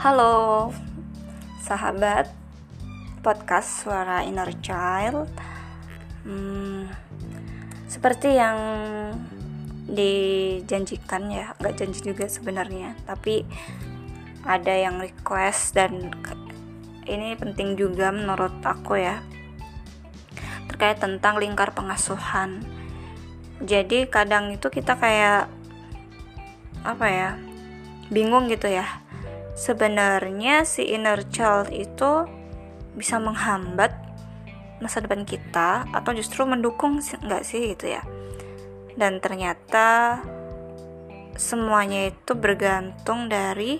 Halo, sahabat podcast Suara Inner Child. Hmm, seperti yang dijanjikan ya, nggak janji juga sebenarnya, tapi ada yang request dan ini penting juga menurut aku ya terkait tentang lingkar pengasuhan. Jadi kadang itu kita kayak apa ya bingung gitu ya sebenarnya si inner child itu bisa menghambat masa depan kita atau justru mendukung nggak sih gitu ya. Dan ternyata semuanya itu bergantung dari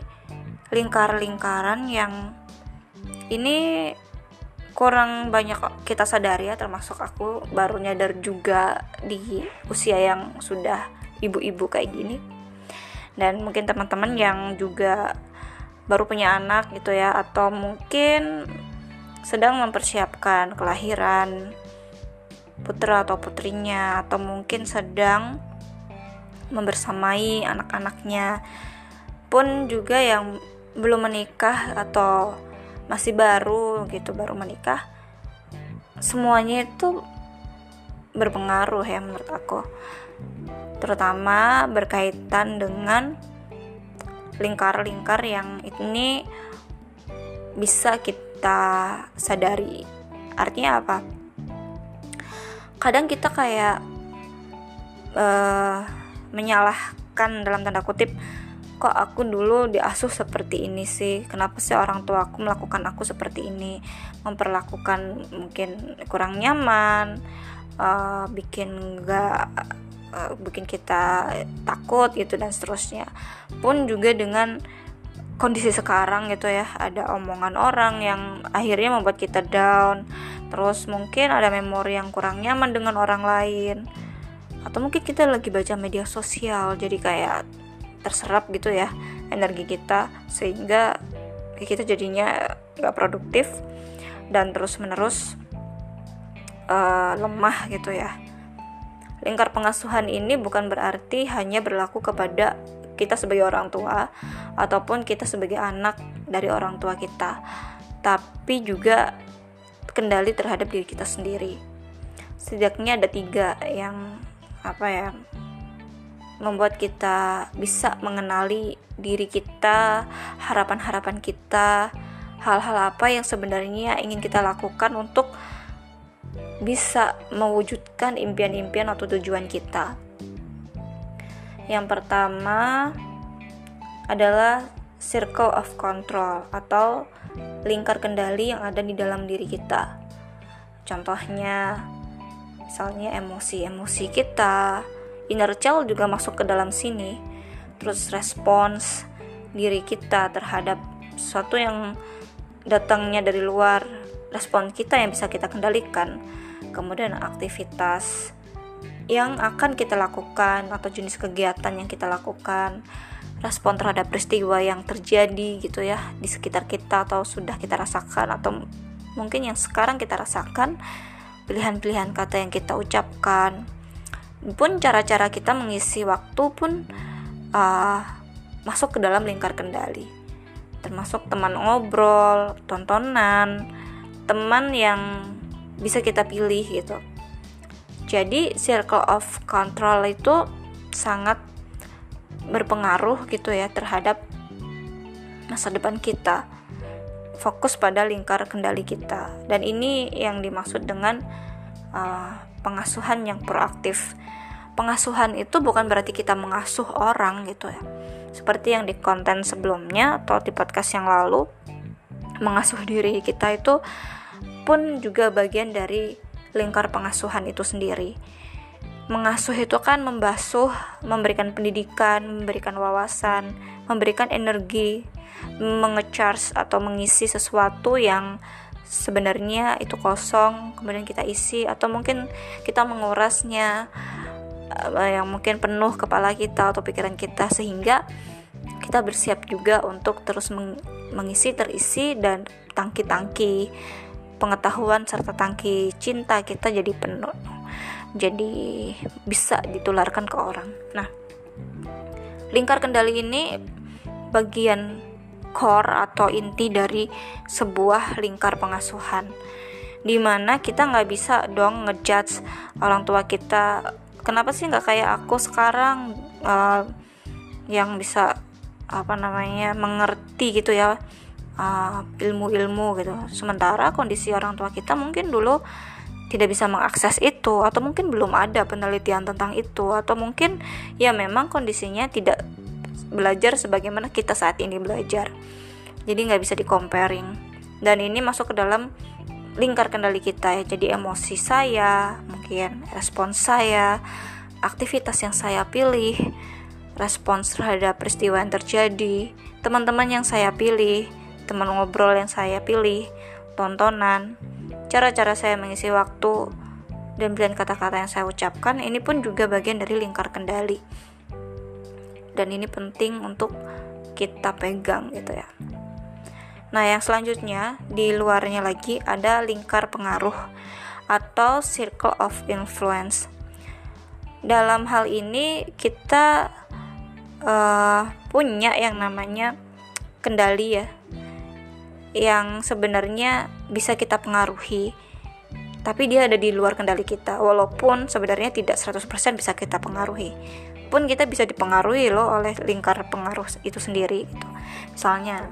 lingkar-lingkaran yang ini kurang banyak kita sadari ya termasuk aku baru nyadar juga di usia yang sudah ibu-ibu kayak gini. Dan mungkin teman-teman yang juga baru punya anak gitu ya atau mungkin sedang mempersiapkan kelahiran putra atau putrinya atau mungkin sedang membersamai anak-anaknya. Pun juga yang belum menikah atau masih baru gitu baru menikah semuanya itu berpengaruh ya menurut aku. Terutama berkaitan dengan lingkar-lingkar yang ini bisa kita sadari. Artinya apa? Kadang kita kayak uh, menyalahkan dalam tanda kutip kok aku dulu diasuh seperti ini sih kenapa sih orang tua aku melakukan aku seperti ini memperlakukan mungkin kurang nyaman uh, bikin gak uh, bikin kita takut gitu dan seterusnya. Pun juga dengan kondisi sekarang gitu ya ada omongan orang yang akhirnya membuat kita down. Terus mungkin ada memori yang kurang nyaman dengan orang lain. Atau mungkin kita lagi baca media sosial jadi kayak terserap gitu ya energi kita sehingga kita jadinya gak produktif dan terus menerus uh, lemah gitu ya Lingkar pengasuhan ini bukan berarti hanya berlaku kepada kita sebagai orang tua ataupun kita sebagai anak dari orang tua kita, tapi juga kendali terhadap diri kita sendiri. Setidaknya ada tiga yang apa ya membuat kita bisa mengenali diri kita, harapan-harapan kita, hal-hal apa yang sebenarnya ingin kita lakukan untuk bisa mewujudkan impian-impian atau tujuan kita. Yang pertama adalah circle of control atau lingkar kendali yang ada di dalam diri kita. Contohnya, misalnya emosi-emosi kita, inner child juga masuk ke dalam sini. Terus respons diri kita terhadap sesuatu yang datangnya dari luar, respon kita yang bisa kita kendalikan kemudian aktivitas yang akan kita lakukan atau jenis kegiatan yang kita lakukan respon terhadap peristiwa yang terjadi gitu ya di sekitar kita atau sudah kita rasakan atau mungkin yang sekarang kita rasakan pilihan-pilihan kata yang kita ucapkan. Pun cara-cara kita mengisi waktu pun uh, masuk ke dalam lingkar kendali. Termasuk teman ngobrol tontonan teman yang bisa kita pilih gitu. Jadi circle of control itu sangat berpengaruh gitu ya terhadap masa depan kita. Fokus pada lingkar kendali kita. Dan ini yang dimaksud dengan uh, pengasuhan yang proaktif. Pengasuhan itu bukan berarti kita mengasuh orang gitu ya. Seperti yang di konten sebelumnya atau di podcast yang lalu mengasuh diri kita itu pun juga bagian dari lingkar pengasuhan itu sendiri. Mengasuh itu kan membasuh, memberikan pendidikan, memberikan wawasan, memberikan energi, mengecharge atau mengisi sesuatu yang sebenarnya itu kosong, kemudian kita isi atau mungkin kita mengurasnya eh, yang mungkin penuh kepala kita atau pikiran kita sehingga kita bersiap juga untuk terus mengisi terisi dan tangki-tangki pengetahuan serta tangki cinta kita jadi penuh jadi bisa ditularkan ke orang. Nah lingkar kendali ini bagian core atau inti dari sebuah lingkar pengasuhan di mana kita nggak bisa dong ngejudge orang tua kita kenapa sih nggak kayak aku sekarang? Uh, yang bisa apa namanya mengerti gitu ya uh, ilmu-ilmu uh, gitu. Sementara kondisi orang tua kita mungkin dulu tidak bisa mengakses itu atau mungkin belum ada penelitian tentang itu atau mungkin ya memang kondisinya tidak belajar sebagaimana kita saat ini belajar. Jadi nggak bisa di comparing dan ini masuk ke dalam lingkar kendali kita ya. Jadi emosi saya mungkin respons saya aktivitas yang saya pilih respons terhadap peristiwa yang terjadi teman-teman yang saya pilih teman ngobrol yang saya pilih tontonan cara-cara saya mengisi waktu dan pilihan kata-kata yang saya ucapkan ini pun juga bagian dari lingkar kendali. Dan ini penting untuk kita pegang gitu ya. Nah yang selanjutnya di luarnya lagi ada lingkar pengaruh atau circle of influence. Dalam hal ini kita uh, punya yang namanya kendali ya yang sebenarnya bisa kita pengaruhi tapi dia ada di luar kendali kita walaupun sebenarnya tidak 100% bisa kita pengaruhi pun kita bisa dipengaruhi loh oleh lingkar pengaruh itu sendiri gitu. misalnya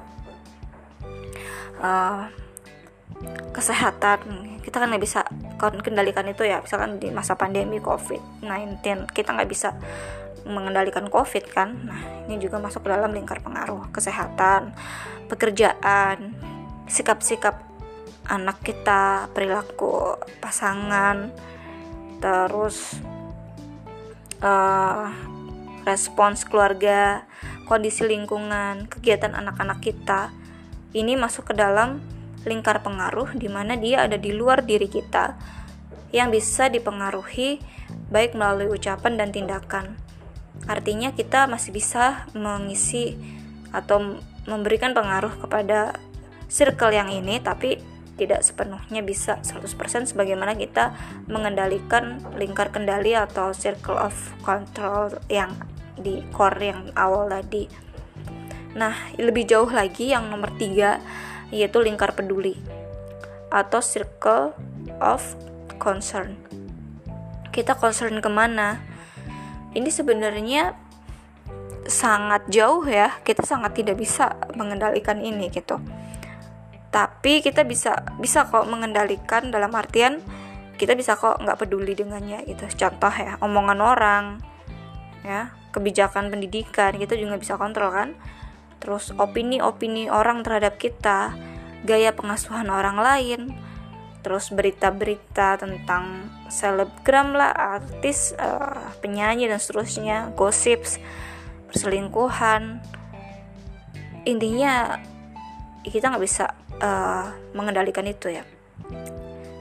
uh, kesehatan kita kan nggak bisa kendalikan itu ya misalkan di masa pandemi covid-19 kita nggak bisa mengendalikan covid kan nah ini juga masuk ke dalam lingkar pengaruh kesehatan pekerjaan sikap-sikap anak kita, perilaku pasangan, terus uh, respons keluarga, kondisi lingkungan, kegiatan anak-anak kita. Ini masuk ke dalam lingkar pengaruh di mana dia ada di luar diri kita yang bisa dipengaruhi baik melalui ucapan dan tindakan. Artinya kita masih bisa mengisi atau memberikan pengaruh kepada circle yang ini tapi tidak sepenuhnya bisa 100% sebagaimana kita mengendalikan lingkar kendali atau circle of control yang di core yang awal tadi. Nah, lebih jauh lagi yang nomor tiga yaitu lingkar peduli atau circle of concern. Kita concern ke mana? Ini sebenarnya sangat jauh ya, kita sangat tidak bisa mengendalikan ini gitu. Tapi kita bisa bisa kok mengendalikan dalam artian kita bisa kok nggak peduli dengannya gitu. Contoh ya omongan orang ya. Kebijakan pendidikan kita juga bisa kontrol kan. Terus opini-opini orang terhadap kita gaya pengasuhan orang lain terus berita-berita tentang selebgram lah artis uh, penyanyi dan seterusnya gosips perselingkuhan. Intinya kita nggak bisa uh, mengendalikan itu ya.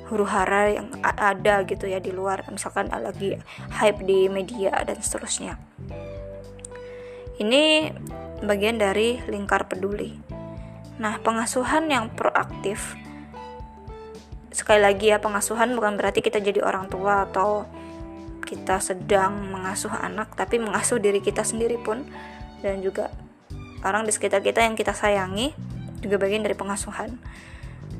Huru hara yang ada gitu ya di luar misalkan lagi hype di media dan seterusnya. Ini bagian dari lingkar peduli. Nah pengasuhan yang proaktif sekali lagi ya pengasuhan bukan berarti kita jadi orang tua atau kita sedang mengasuh anak tapi mengasuh diri kita sendiri pun dan juga orang di sekitar kita yang kita sayangi juga bagian dari pengasuhan.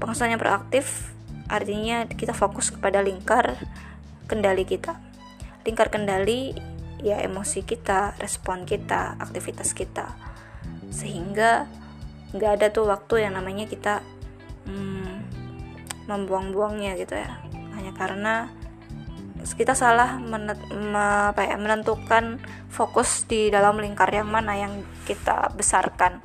Pengasuhan yang proaktif artinya kita fokus kepada lingkar kendali kita. Lingkar kendali ya emosi kita, respon kita, aktivitas kita. Sehingga nggak ada tuh waktu yang namanya kita hmm, membuang-buangnya gitu ya. Hanya karena kita salah ya, menentukan fokus di dalam lingkar yang mana yang kita besarkan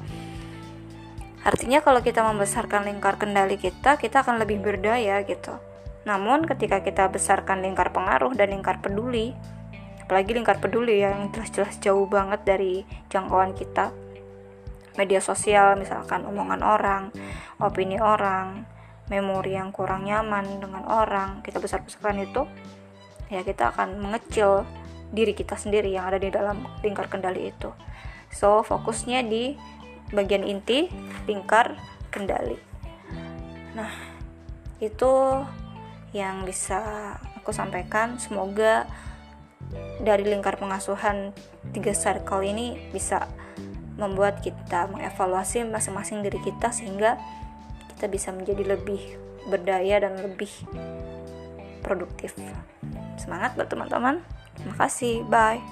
Artinya kalau kita membesarkan lingkar kendali kita, kita akan lebih berdaya gitu. Namun ketika kita besarkan lingkar pengaruh dan lingkar peduli, apalagi lingkar peduli yang jelas-jelas jauh banget dari jangkauan kita, media sosial misalkan omongan orang, opini orang, memori yang kurang nyaman dengan orang, kita besar-besarkan itu, ya kita akan mengecil diri kita sendiri yang ada di dalam lingkar kendali itu. So, fokusnya di bagian inti lingkar kendali. Nah, itu yang bisa aku sampaikan. Semoga dari lingkar pengasuhan tiga circle ini bisa membuat kita mengevaluasi masing-masing diri kita sehingga kita bisa menjadi lebih berdaya dan lebih produktif. Semangat buat teman-teman. Terima kasih. Bye.